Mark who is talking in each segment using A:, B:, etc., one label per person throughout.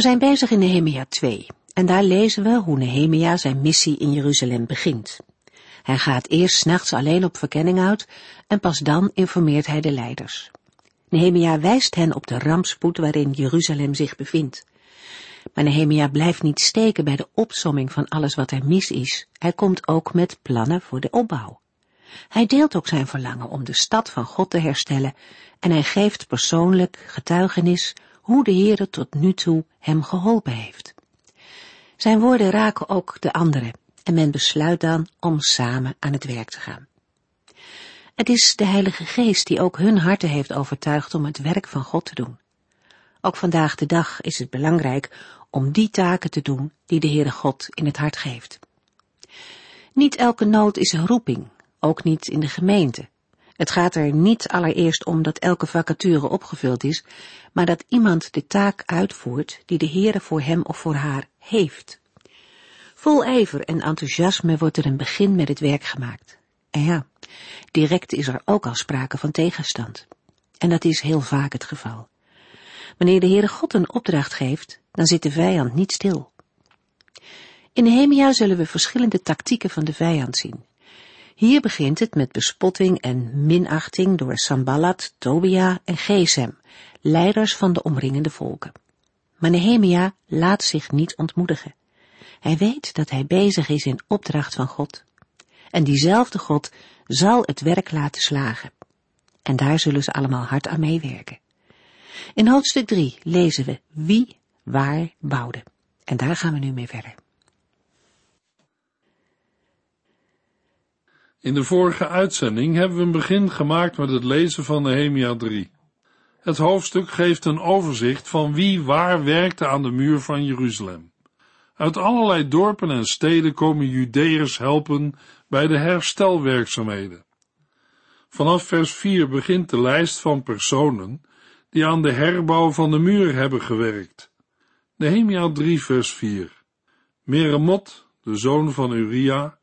A: We zijn bezig in Nehemia 2 en daar lezen we hoe Nehemia zijn missie in Jeruzalem begint. Hij gaat eerst s'nachts alleen op verkenning uit en pas dan informeert hij de leiders. Nehemia wijst hen op de rampspoed waarin Jeruzalem zich bevindt. Maar Nehemia blijft niet steken bij de opsomming van alles wat er mis is. Hij komt ook met plannen voor de opbouw. Hij deelt ook zijn verlangen om de stad van God te herstellen en hij geeft persoonlijk getuigenis hoe de Heere tot nu toe hem geholpen heeft. Zijn woorden raken ook de anderen en men besluit dan om samen aan het werk te gaan. Het is de Heilige Geest die ook hun harten heeft overtuigd om het werk van God te doen. Ook vandaag de dag is het belangrijk om die taken te doen die de Heere God in het hart geeft. Niet elke nood is een roeping, ook niet in de gemeente. Het gaat er niet allereerst om dat elke vacature opgevuld is, maar dat iemand de taak uitvoert die de Heere voor hem of voor haar heeft. Vol ijver en enthousiasme wordt er een begin met het werk gemaakt. En ja, direct is er ook al sprake van tegenstand. En dat is heel vaak het geval. Wanneer de Heere God een opdracht geeft, dan zit de vijand niet stil. In Nehemia zullen we verschillende tactieken van de vijand zien. Hier begint het met bespotting en minachting door Sambalat, Tobia en Gesem, leiders van de omringende volken. Maar Nehemia laat zich niet ontmoedigen. Hij weet dat hij bezig is in opdracht van God. En diezelfde God zal het werk laten slagen. En daar zullen ze allemaal hard aan meewerken. In hoofdstuk 3 lezen we wie waar bouwde. En daar gaan we nu mee verder.
B: In de vorige uitzending hebben we een begin gemaakt met het lezen van Nehemia 3. Het hoofdstuk geeft een overzicht van wie waar werkte aan de muur van Jeruzalem. Uit allerlei dorpen en steden komen Judeërs helpen bij de herstelwerkzaamheden. Vanaf vers 4 begint de lijst van personen die aan de herbouw van de muur hebben gewerkt. Nehemia 3 vers 4 Meremot, de zoon van Uria,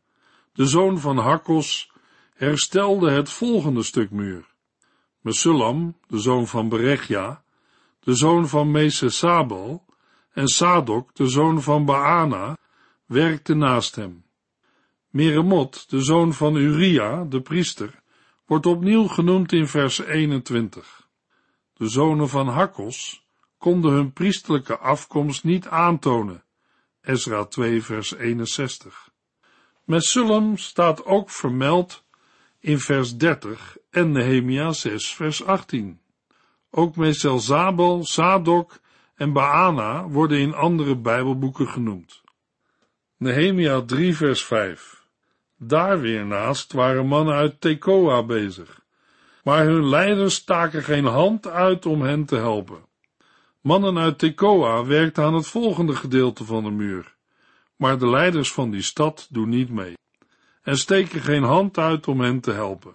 B: de zoon van Hakkos, herstelde het volgende stuk muur. Mesullam, de zoon van Berechja, de zoon van Mesesabel, en Sadok, de zoon van Baana, werkte naast hem. Meremot, de zoon van Uria, de priester, wordt opnieuw genoemd in vers 21. De zonen van Hakkos konden hun priesterlijke afkomst niet aantonen. Ezra 2 vers 61. Mesullam staat ook vermeld in vers 30 en Nehemia 6 vers 18. Ook Meselzabel, Sadok en Baana worden in andere Bijbelboeken genoemd. Nehemia 3 vers 5. Daar weer naast waren mannen uit Tekoa bezig, maar hun leiders staken geen hand uit om hen te helpen. Mannen uit Tekoa werkten aan het volgende gedeelte van de muur, maar de leiders van die stad doen niet mee en steken geen hand uit om hen te helpen.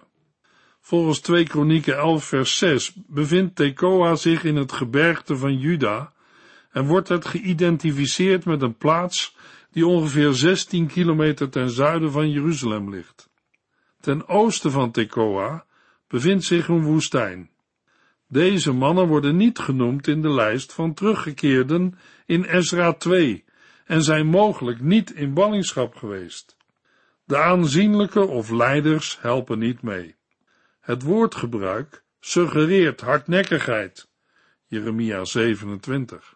B: Volgens 2 Kronieken 11 vers 6 bevindt Tekoa zich in het gebergte van Juda en wordt het geïdentificeerd met een plaats die ongeveer 16 kilometer ten zuiden van Jeruzalem ligt. Ten oosten van Tekoa bevindt zich een woestijn. Deze mannen worden niet genoemd in de lijst van teruggekeerden in Ezra 2 en zijn mogelijk niet in ballingschap geweest. De aanzienlijke of leiders helpen niet mee. Het woordgebruik suggereert hardnekkigheid. Jeremia 27.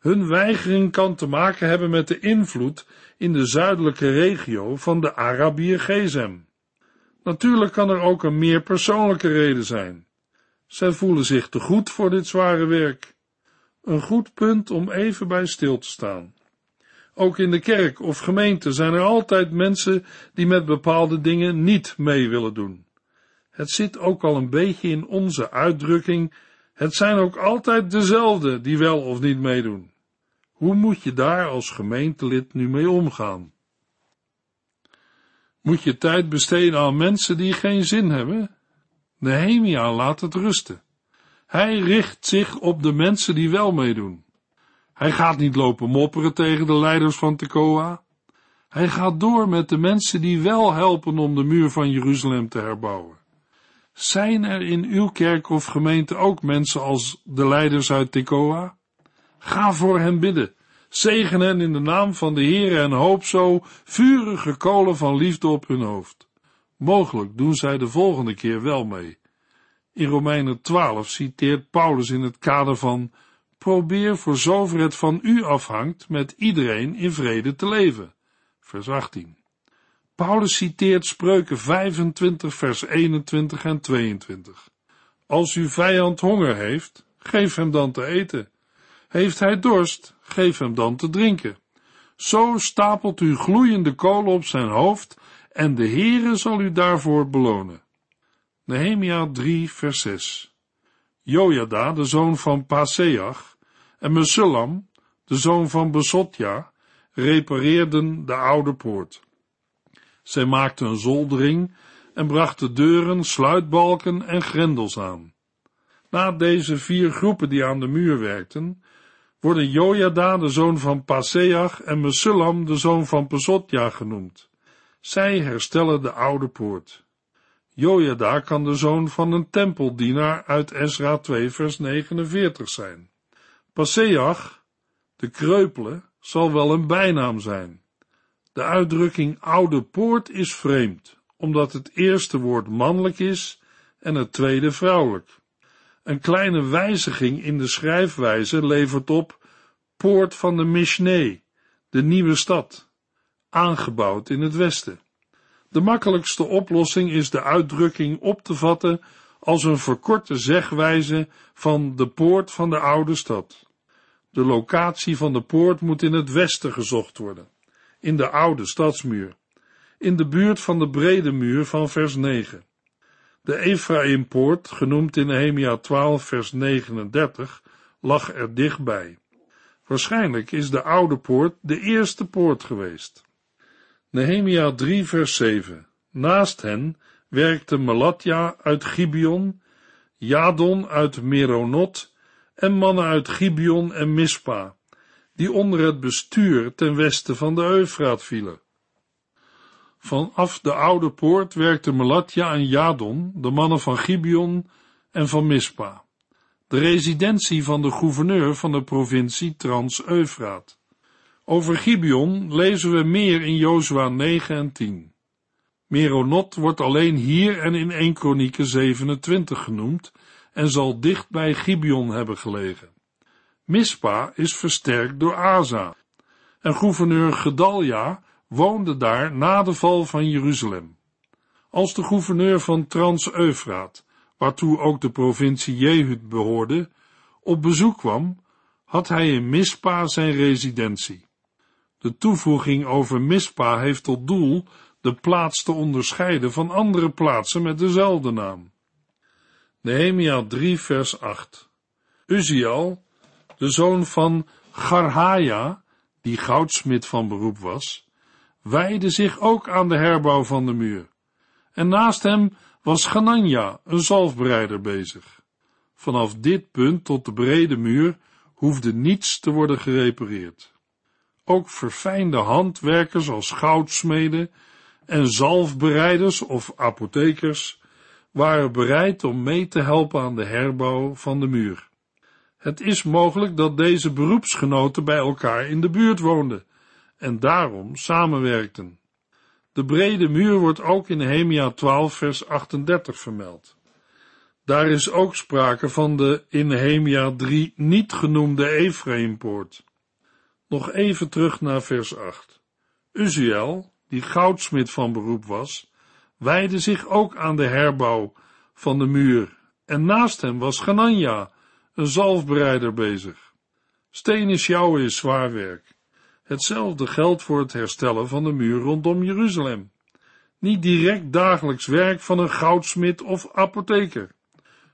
B: Hun weigering kan te maken hebben met de invloed in de zuidelijke regio van de Arabier Gezem. Natuurlijk kan er ook een meer persoonlijke reden zijn. Zij voelen zich te goed voor dit zware werk. Een goed punt om even bij stil te staan. Ook in de kerk of gemeente zijn er altijd mensen die met bepaalde dingen niet mee willen doen. Het zit ook al een beetje in onze uitdrukking, het zijn ook altijd dezelfde die wel of niet meedoen. Hoe moet je daar als gemeentelid nu mee omgaan? Moet je tijd besteden aan mensen die geen zin hebben? Nehemia laat het rusten. Hij richt zich op de mensen die wel meedoen. Hij gaat niet lopen mopperen tegen de leiders van Tekoa. Hij gaat door met de mensen die wel helpen om de muur van Jeruzalem te herbouwen. Zijn er in uw kerk of gemeente ook mensen als de leiders uit Tekoa? Ga voor hen bidden. Zegen hen in de naam van de Heer en hoop zo vurige kolen van liefde op hun hoofd. Mogelijk doen zij de volgende keer wel mee. In Romeinen 12 citeert Paulus in het kader van probeer voor zover het van u afhangt met iedereen in vrede te leven. Vers 18. Paulus citeert spreuken 25 vers 21 en 22. Als uw vijand honger heeft, geef hem dan te eten. Heeft hij dorst, geef hem dan te drinken. Zo stapelt u gloeiende kolen op zijn hoofd en de Heere zal u daarvoor belonen. Nehemia 3 vers 6 Jojada, de zoon van Paseach, en Mesullam, de zoon van Besotja, repareerden de oude poort. Zij maakten een zoldering en brachten deuren, sluitbalken en grendels aan. Na deze vier groepen die aan de muur werkten, worden Jojada de zoon van Paseach en Mesullam de zoon van Pesotja genoemd. Zij herstellen de oude poort. Jojada kan de zoon van een tempeldienaar uit Ezra 2 vers 49 zijn. Paseach, de kreupele, zal wel een bijnaam zijn. De uitdrukking oude poort is vreemd, omdat het eerste woord mannelijk is en het tweede vrouwelijk. Een kleine wijziging in de schrijfwijze levert op poort van de Mishneh, de nieuwe stad, aangebouwd in het westen. De makkelijkste oplossing is de uitdrukking op te vatten als een verkorte zegwijze van de poort van de oude stad. De locatie van de poort moet in het westen gezocht worden, in de oude stadsmuur, in de buurt van de brede muur van vers 9. De Ephraimpoort, genoemd in Nehemia 12 vers 39, lag er dichtbij. Waarschijnlijk is de oude poort de eerste poort geweest. Nehemia 3 vers 7. Naast hen werkte Malatja uit Gibeon, Jadon uit Meronot en mannen uit Gibeon en Mispa, die onder het bestuur ten westen van de Eufraat vielen. Vanaf de oude poort werkten Malatja en Jadon, de mannen van Gibeon en van Mispa, de residentie van de gouverneur van de provincie Trans-Eufraat. Over Gibeon lezen we meer in Jozua 9 en 10. Meronot wordt alleen hier en in 1 Kronieken 27 genoemd en zal dicht bij Gibeon hebben gelegen. Mispa is versterkt door Asa en gouverneur Gedalja woonde daar na de val van Jeruzalem. Als de gouverneur van Trans-Eufraat, waartoe ook de provincie Jehud behoorde, op bezoek kwam, had hij in Mispa zijn residentie. De toevoeging over Mispa heeft tot doel de plaats te onderscheiden van andere plaatsen met dezelfde naam. Nehemia 3 vers 8 Uziel, de zoon van Garhaja, die goudsmid van beroep was, wijde zich ook aan de herbouw van de muur. En naast hem was Ganania, een zalfbereider, bezig. Vanaf dit punt tot de brede muur hoefde niets te worden gerepareerd. Ook verfijnde handwerkers als goudsmeden en zalfbereiders of apothekers waren bereid om mee te helpen aan de herbouw van de muur. Het is mogelijk dat deze beroepsgenoten bij elkaar in de buurt woonden en daarom samenwerkten. De brede muur wordt ook in Nehemia 12 vers 38 vermeld. Daar is ook sprake van de in Nehemia 3 niet genoemde Ephraimpoort. Nog even terug naar vers 8. Uziel, die goudsmid van beroep was, wijde zich ook aan de herbouw van de muur en naast hem was Ganania, een zalfbereider bezig. Stenen sjouwen is zwaar werk. Hetzelfde geldt voor het herstellen van de muur rondom Jeruzalem. Niet direct dagelijks werk van een goudsmid of apotheker.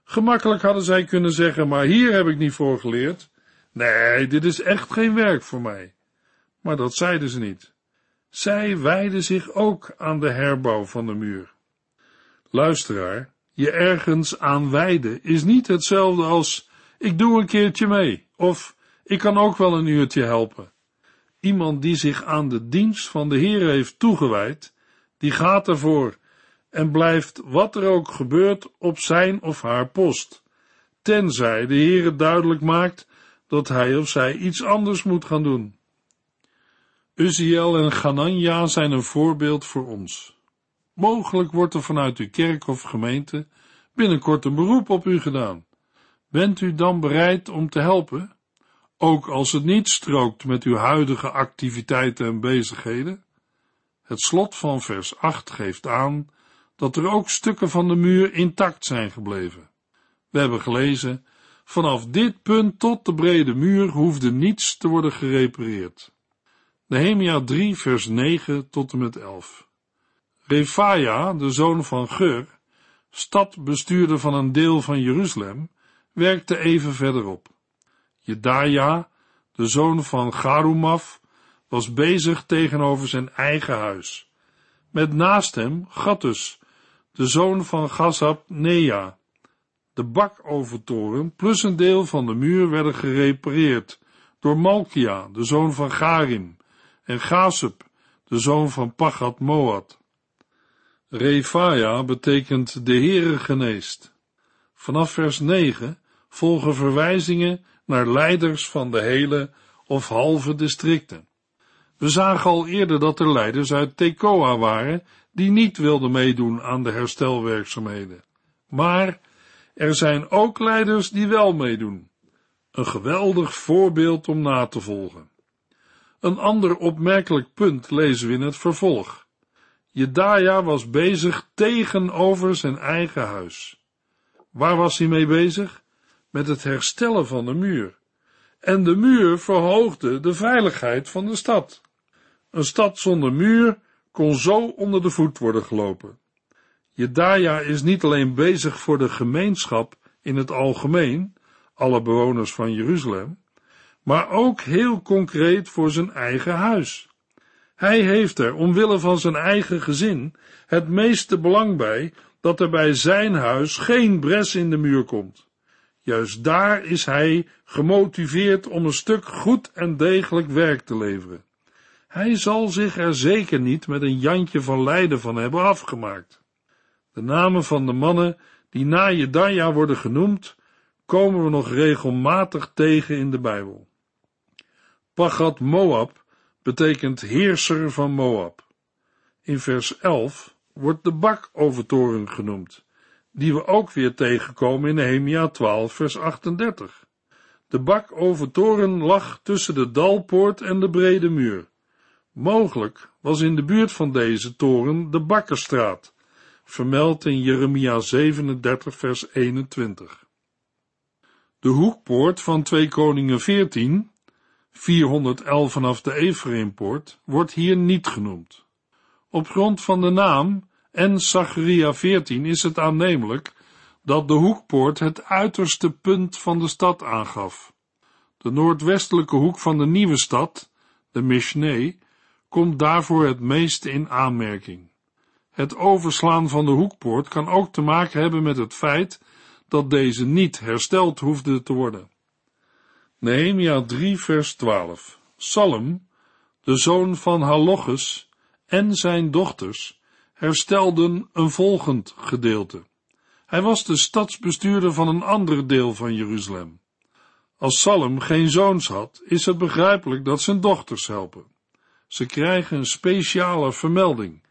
B: Gemakkelijk hadden zij kunnen zeggen, maar hier heb ik niet voor geleerd. Nee, dit is echt geen werk voor mij. Maar dat zeiden ze niet. Zij wijden zich ook aan de herbouw van de muur. Luisteraar, je ergens aan wijden is niet hetzelfde als ik doe een keertje mee of ik kan ook wel een uurtje helpen. Iemand die zich aan de dienst van de Heer heeft toegewijd, die gaat ervoor en blijft wat er ook gebeurt op zijn of haar post, tenzij de Heer duidelijk maakt dat hij of zij iets anders moet gaan doen. Uziel en Ganania zijn een voorbeeld voor ons. Mogelijk wordt er vanuit uw kerk of gemeente binnenkort een beroep op u gedaan. Bent u dan bereid om te helpen? Ook als het niet strookt met uw huidige activiteiten en bezigheden? Het slot van vers 8 geeft aan dat er ook stukken van de muur intact zijn gebleven. We hebben gelezen, vanaf dit punt tot de brede muur hoefde niets te worden gerepareerd. Nehemia 3 vers 9 tot en met 11. Refaia, de zoon van Geur, stadbestuurder van een deel van Jeruzalem, werkte even verderop. Jedaja, de zoon van Garumaf, was bezig tegenover zijn eigen huis. Met naast hem Gattus, de zoon van Gazab Nea. De bakovertoren plus een deel van de muur werden gerepareerd door Malkia, de zoon van Garim, en Gasub, de zoon van Pachat Moad. Refaia betekent de Heere geneest. Vanaf vers 9 volgen verwijzingen naar leiders van de hele of halve districten. We zagen al eerder dat er leiders uit Tekoa waren die niet wilden meedoen aan de herstelwerkzaamheden. Maar er zijn ook leiders die wel meedoen. Een geweldig voorbeeld om na te volgen. Een ander opmerkelijk punt lezen we in het vervolg. Jedaja was bezig tegenover zijn eigen huis. Waar was hij mee bezig? Met het herstellen van de muur. En de muur verhoogde de veiligheid van de stad. Een stad zonder muur kon zo onder de voet worden gelopen. Jedaja is niet alleen bezig voor de gemeenschap in het algemeen, alle bewoners van Jeruzalem, maar ook heel concreet voor zijn eigen huis. Hij heeft er, omwille van zijn eigen gezin, het meeste belang bij dat er bij zijn huis geen bres in de muur komt. Juist daar is hij gemotiveerd om een stuk goed en degelijk werk te leveren. Hij zal zich er zeker niet met een Jantje van Leiden van hebben afgemaakt. De namen van de mannen die na Jedaja worden genoemd, komen we nog regelmatig tegen in de Bijbel. Pagat Moab betekent heerser van Moab. In vers 11 wordt de bakovertoren genoemd, die we ook weer tegenkomen in Nehemia 12 vers 38. De bakovertoren lag tussen de dalpoort en de brede muur. Mogelijk was in de buurt van deze toren de Bakkerstraat, vermeld in Jeremia 37 vers 21. De hoekpoort van 2 Koningen 14, 411 vanaf de Ephraimpoort, wordt hier niet genoemd. Op grond van de naam en Zacharia 14 is het aannemelijk dat de hoekpoort het uiterste punt van de stad aangaf. De noordwestelijke hoek van de nieuwe stad, de Mishneh, komt daarvoor het meeste in aanmerking. Het overslaan van de hoekpoort kan ook te maken hebben met het feit dat deze niet hersteld hoefde te worden. Nehemia 3 vers 12 Salem, de zoon van Haloches en zijn dochters herstelden een volgend gedeelte. Hij was de stadsbestuurder van een ander deel van Jeruzalem. Als Salem geen zoons had, is het begrijpelijk dat zijn dochters helpen. Ze krijgen een speciale vermelding,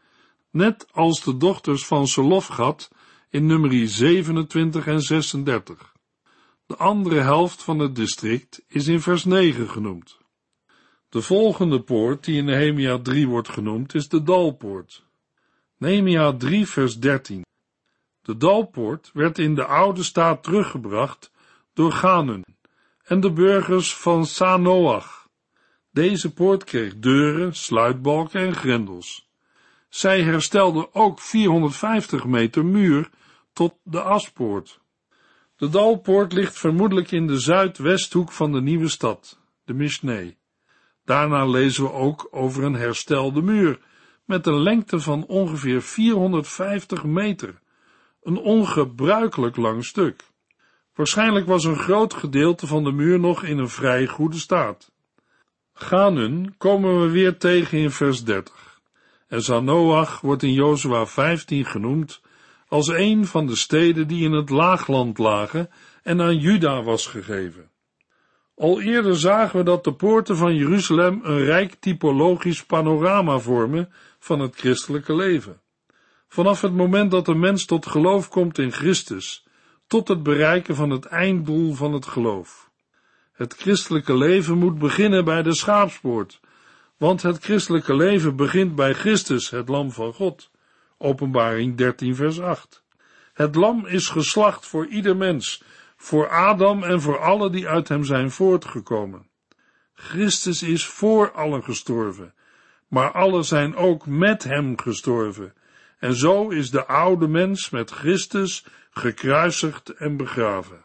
B: net als de dochters van Selofgat in nummer 27 en 36. De andere helft van het district is in vers 9 genoemd. De volgende poort die in Nehemia 3 wordt genoemd is de Dalpoort. Nehemia 3 vers 13. De Dalpoort werd in de oude staat teruggebracht door Ganun en de burgers van Sanoach. Deze poort kreeg deuren, sluitbalken en grendels. Zij herstelde ook 450 meter muur tot de aspoort. De Dalpoort ligt vermoedelijk in de zuidwesthoek van de nieuwe stad, de Mishneh. Daarna lezen we ook over een herstelde muur met een lengte van ongeveer 450 meter, een ongebruikelijk lang stuk. Waarschijnlijk was een groot gedeelte van de muur nog in een vrij goede staat. Ganun komen we weer tegen in vers 30. En Zanoach wordt in Jozua 15 genoemd als een van de steden die in het laagland lagen en aan Juda was gegeven. Al eerder zagen we dat de poorten van Jeruzalem een rijk typologisch panorama vormen van het christelijke leven. Vanaf het moment dat de mens tot geloof komt in Christus, tot het bereiken van het einddoel van het geloof. Het christelijke leven moet beginnen bij de schaapspoort, want het christelijke leven begint bij Christus, het lam van God. Openbaring 13 vers 8. Het lam is geslacht voor ieder mens, voor Adam en voor alle die uit hem zijn voortgekomen. Christus is voor allen gestorven, maar allen zijn ook met hem gestorven. En zo is de oude mens met Christus gekruisigd en begraven.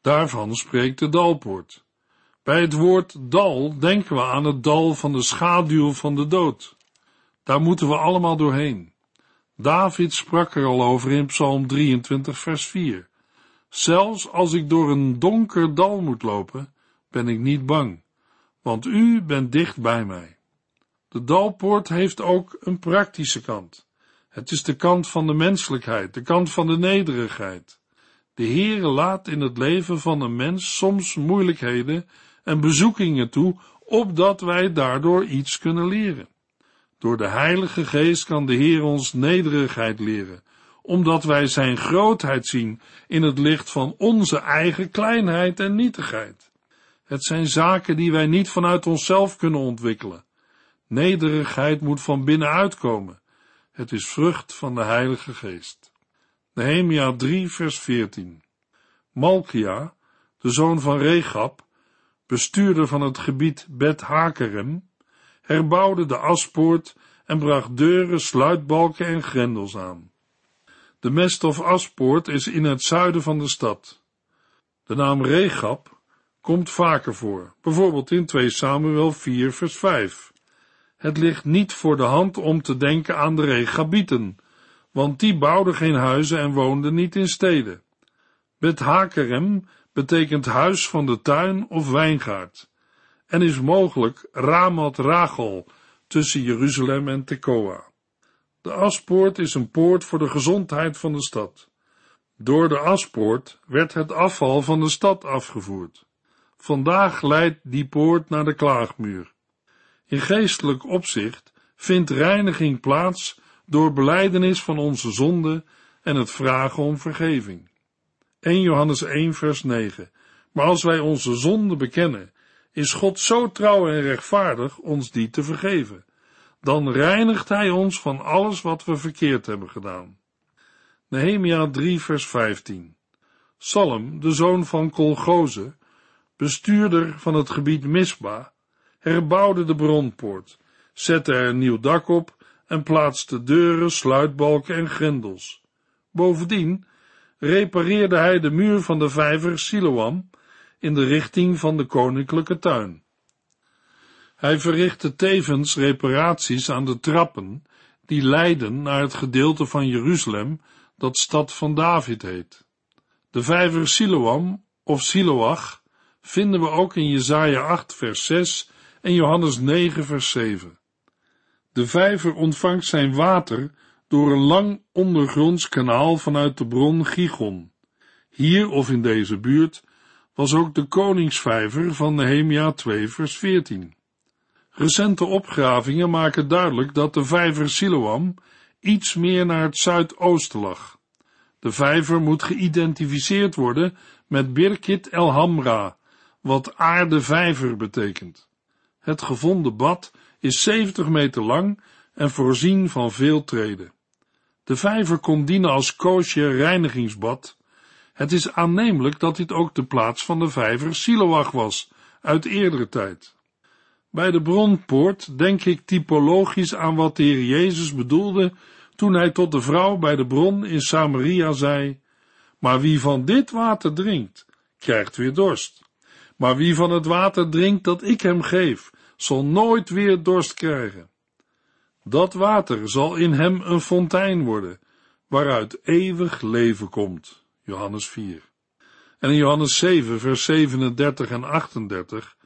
B: Daarvan spreekt de dalpoort. Bij het woord dal denken we aan het dal van de schaduw van de dood. Daar moeten we allemaal doorheen. David sprak er al over in Psalm 23, vers 4. Zelfs als ik door een donker dal moet lopen, ben ik niet bang, want u bent dicht bij mij. De dalpoort heeft ook een praktische kant. Het is de kant van de menselijkheid, de kant van de nederigheid. De Heere laat in het leven van een mens soms moeilijkheden en bezoekingen toe, opdat wij daardoor iets kunnen leren. Door de Heilige Geest kan de Heer ons nederigheid leren, omdat wij Zijn grootheid zien in het licht van onze eigen kleinheid en nietigheid. Het zijn zaken die wij niet vanuit onszelf kunnen ontwikkelen. Nederigheid moet van binnenuit komen. Het is vrucht van de Heilige Geest. Nehemia 3 vers 14 Malkia, de zoon van Regab, bestuurder van het gebied Bet Hakerem, herbouwde de aspoort en bracht deuren, sluitbalken en grendels aan. De mest of aspoort is in het zuiden van de stad. De naam Regab komt vaker voor, bijvoorbeeld in 2 Samuel 4 vers 5. Het ligt niet voor de hand om te denken aan de Regabieten, want die bouwden geen huizen en woonden niet in steden. Bet Hakerem betekent huis van de tuin of wijngaard en is mogelijk Ramat Rachel tussen Jeruzalem en Tekoa. De aspoort is een poort voor de gezondheid van de stad. Door de aspoort werd het afval van de stad afgevoerd. Vandaag leidt die poort naar de klaagmuur. In geestelijk opzicht vindt reiniging plaats door beleidenis van onze zonde en het vragen om vergeving. 1 Johannes 1 vers 9. Maar als wij onze zonde bekennen, is God zo trouw en rechtvaardig ons die te vergeven. Dan reinigt Hij ons van alles wat we verkeerd hebben gedaan. Nehemia 3 vers 15. Salm, de zoon van Kolgoze, bestuurder van het gebied Misba, herbouwde de bronpoort, zette er een nieuw dak op en plaatste deuren, sluitbalken en grendels. Bovendien repareerde hij de muur van de vijver Siloam in de richting van de koninklijke tuin. Hij verrichtte tevens reparaties aan de trappen die leiden naar het gedeelte van Jeruzalem dat stad van David heet. De vijver Siloam of Siloach vinden we ook in Jesaja 8 vers 6 en Johannes 9 vers 7. De vijver ontvangt zijn water door een lang ondergronds kanaal vanuit de bron Gigon. Hier of in deze buurt was ook de koningsvijver van Nehemia 2 vers 14. Recente opgravingen maken duidelijk dat de vijver Siloam iets meer naar het zuidoosten lag. De vijver moet geïdentificeerd worden met Birkit el Hamra, wat aarde vijver betekent. Het gevonden bad is 70 meter lang en voorzien van veel treden. De vijver kon dienen als koosje reinigingsbad. Het is aannemelijk dat dit ook de plaats van de vijver Siloach was, uit eerdere tijd. Bij de bronpoort denk ik typologisch aan wat de Heer Jezus bedoelde toen hij tot de vrouw bij de bron in Samaria zei, Maar wie van dit water drinkt, krijgt weer dorst. Maar wie van het water drinkt dat ik hem geef, zal nooit weer dorst krijgen. Dat water zal in hem een fontein worden, waaruit eeuwig leven komt. Johannes 4. En in Johannes 7, vers 37 en 38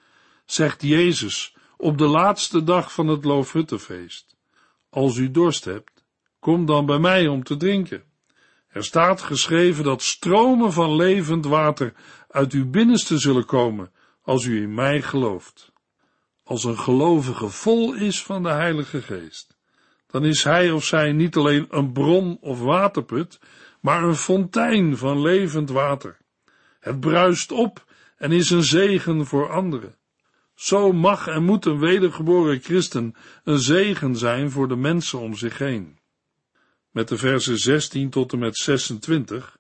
B: zegt Jezus op de laatste dag van het Loofhuttenfeest: Als u dorst hebt, kom dan bij mij om te drinken. Er staat geschreven dat stromen van levend water uit uw binnenste zullen komen, als u in mij gelooft. Als een gelovige vol is van de Heilige Geest, dan is hij of zij niet alleen een bron of waterput, maar een fontein van levend water. Het bruist op en is een zegen voor anderen. Zo mag en moet een wedergeboren christen een zegen zijn voor de mensen om zich heen. Met de versen 16 tot en met 26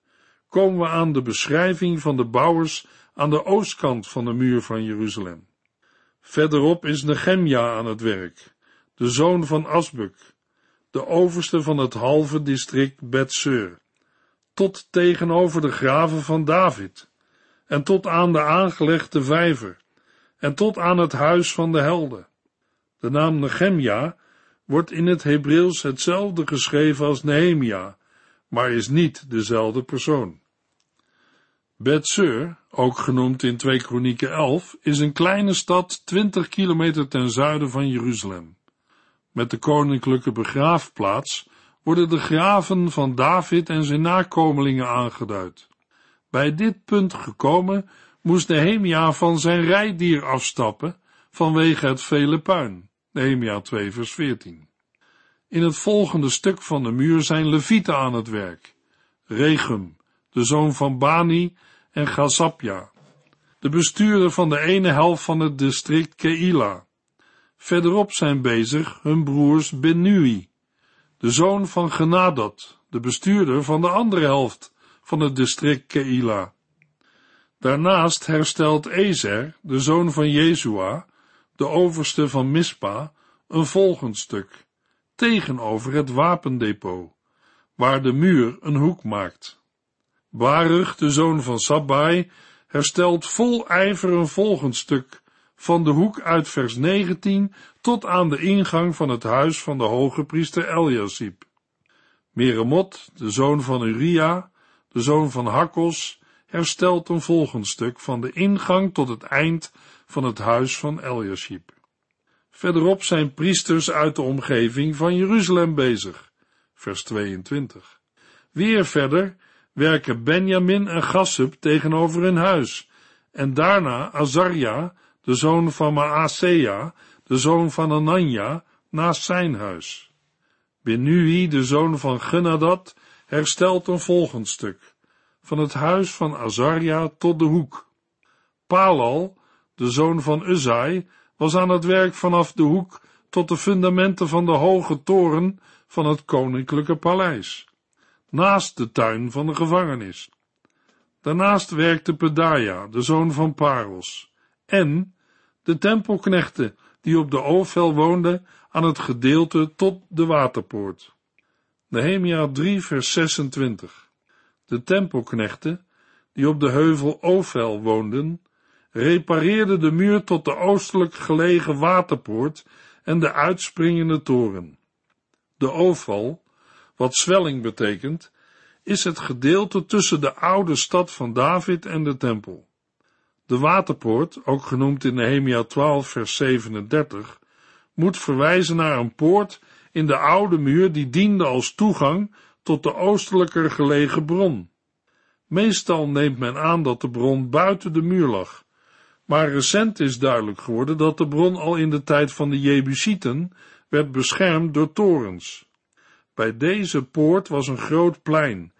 B: komen we aan de beschrijving van de bouwers aan de oostkant van de muur van Jeruzalem. Verderop is Nehemja aan het werk, de zoon van Asbuk, de overste van het halve district Betseur, tot tegenover de graven van David, en tot aan de aangelegde vijver, en tot aan het huis van de helden. De naam Nehemja wordt in het Hebreeuws hetzelfde geschreven als Nehemia, maar is niet dezelfde persoon. Betseur, ook genoemd in 2 Kronieken 11, is een kleine stad 20 kilometer ten zuiden van Jeruzalem. Met de koninklijke begraafplaats worden de graven van David en zijn nakomelingen aangeduid. Bij dit punt gekomen moest Nehemia van zijn rijdier afstappen vanwege het vele puin. Nehemia 2 vers 14. In het volgende stuk van de muur zijn levieten aan het werk. Regum, de zoon van Bani en Gazapja, de bestuurder van de ene helft van het district Keila. Verderop zijn bezig hun broers Benui, de zoon van Genadot, de bestuurder van de andere helft van het district Keila. Daarnaast herstelt Ezer, de zoon van Jezua, de overste van Mispa, een volgend stuk, tegenover het wapendepot, waar de muur een hoek maakt. Baruch, de zoon van Sabbai, herstelt vol ijver een volgend stuk, van de hoek uit vers 19 tot aan de ingang van het huis van de hoge priester Eliasib. Meremot, de zoon van Uria, de zoon van Hakkos, herstelt een volgend stuk van de ingang tot het eind van het huis van Eliasib. Verderop zijn priesters uit de omgeving van Jeruzalem bezig. Vers 22. Weer verder werken Benjamin en Gassub tegenover hun huis, en daarna Azaria, de zoon van Maasea, de zoon van Anania, naast zijn huis. Benui, de zoon van Genadat, herstelt een volgend stuk, van het huis van Azaria tot de hoek. Palal, de zoon van Uzai, was aan het werk vanaf de hoek tot de fundamenten van de hoge toren van het koninklijke paleis, naast de tuin van de gevangenis. Daarnaast werkte Pedaja, de zoon van Paros, en de tempelknechten die op de Ovel woonden aan het gedeelte tot de waterpoort. Nehemia 3 vers 26 De tempelknechten die op de heuvel Ovel woonden, repareerde de muur tot de oostelijk gelegen waterpoort en de uitspringende toren. De oval, wat zwelling betekent, is het gedeelte tussen de oude stad van David en de tempel. De waterpoort, ook genoemd in Nehemia 12 vers 37, moet verwijzen naar een poort in de oude muur die diende als toegang tot de oostelijker gelegen bron. Meestal neemt men aan dat de bron buiten de muur lag, maar recent is duidelijk geworden dat de bron al in de tijd van de Jebusieten werd beschermd door torens. Bij deze poort was een groot plein,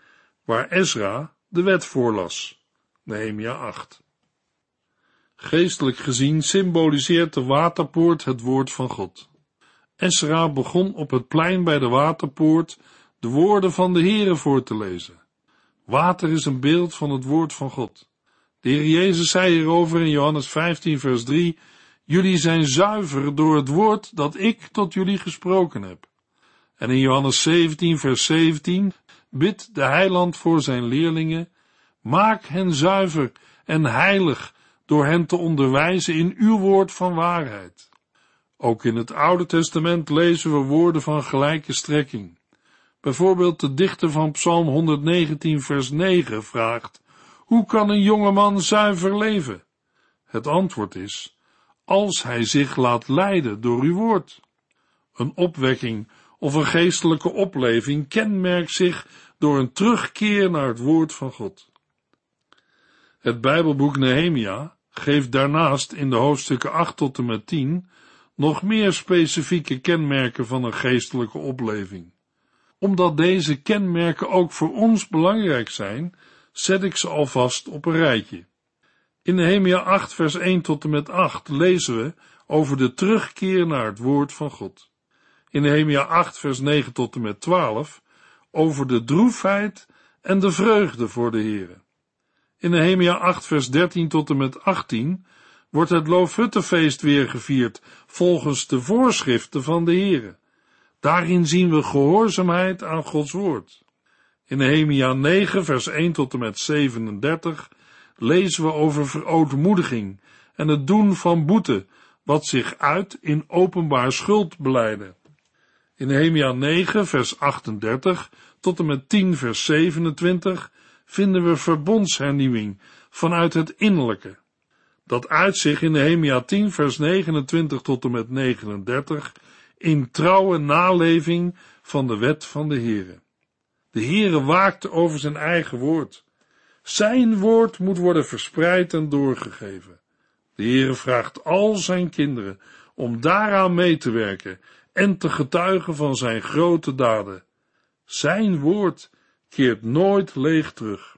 B: waar Ezra de wet voorlas. Nehemia 8. Geestelijk gezien symboliseert de waterpoort het woord van God. Ezra begon op het plein bij de waterpoort de woorden van de Heere voor te lezen. Water is een beeld van het woord van God. De Heer Jezus zei hierover in Johannes 15, vers 3: Jullie zijn zuiver door het woord dat ik tot jullie gesproken heb. En in Johannes 17, vers 17 bidt de heiland voor zijn leerlingen: Maak hen zuiver en heilig door hen te onderwijzen in uw woord van waarheid. Ook in het Oude Testament lezen we woorden van gelijke strekking. Bijvoorbeeld de dichter van Psalm 119 vers 9 vraagt, hoe kan een jongeman zuiver leven? Het antwoord is, als hij zich laat leiden door uw woord. Een opwekking of een geestelijke opleving kenmerkt zich door een terugkeer naar het woord van God. Het Bijbelboek Nehemia geeft daarnaast in de hoofdstukken 8 tot en met 10 nog meer specifieke kenmerken van een geestelijke opleving. Omdat deze kenmerken ook voor ons belangrijk zijn, zet ik ze alvast op een rijtje. In Nehemia 8 vers 1 tot en met 8 lezen we over de terugkeer naar het woord van God. In Nehemia 8 vers 9 tot en met 12 over de droefheid en de vreugde voor de Here. In Nehemia 8 vers 13 tot en met 18 wordt het Loofhuttenfeest weer gevierd volgens de voorschriften van de Here. Daarin zien we gehoorzaamheid aan Gods woord. In Nehemia 9 vers 1 tot en met 37 lezen we over verootmoediging en het doen van boete, wat zich uit in openbaar schuldbeleiden. In Nehemia 9 vers 38 tot en met 10 vers 27 vinden we verbondshernieuwing vanuit het innerlijke. Dat uit zich in Nehemia 10 vers 29 tot en met 39 in trouwe naleving van de wet van de Heere. De Heere waakte over zijn eigen woord. Zijn woord moet worden verspreid en doorgegeven. De Heere vraagt al zijn kinderen om daaraan mee te werken en te getuigen van zijn grote daden. Zijn woord keert nooit leeg terug.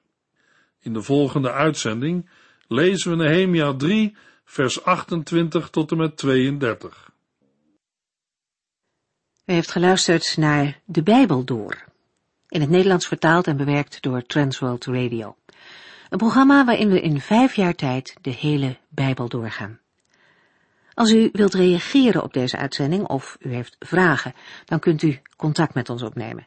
B: In de volgende uitzending lezen we Nehemia 3, vers 28 tot en met 32.
A: U heeft geluisterd naar De Bijbel Door, in het Nederlands vertaald en bewerkt door Transworld Radio. Een programma waarin we in vijf jaar tijd de hele Bijbel doorgaan. Als u wilt reageren op deze uitzending of u heeft vragen, dan kunt u contact met ons opnemen.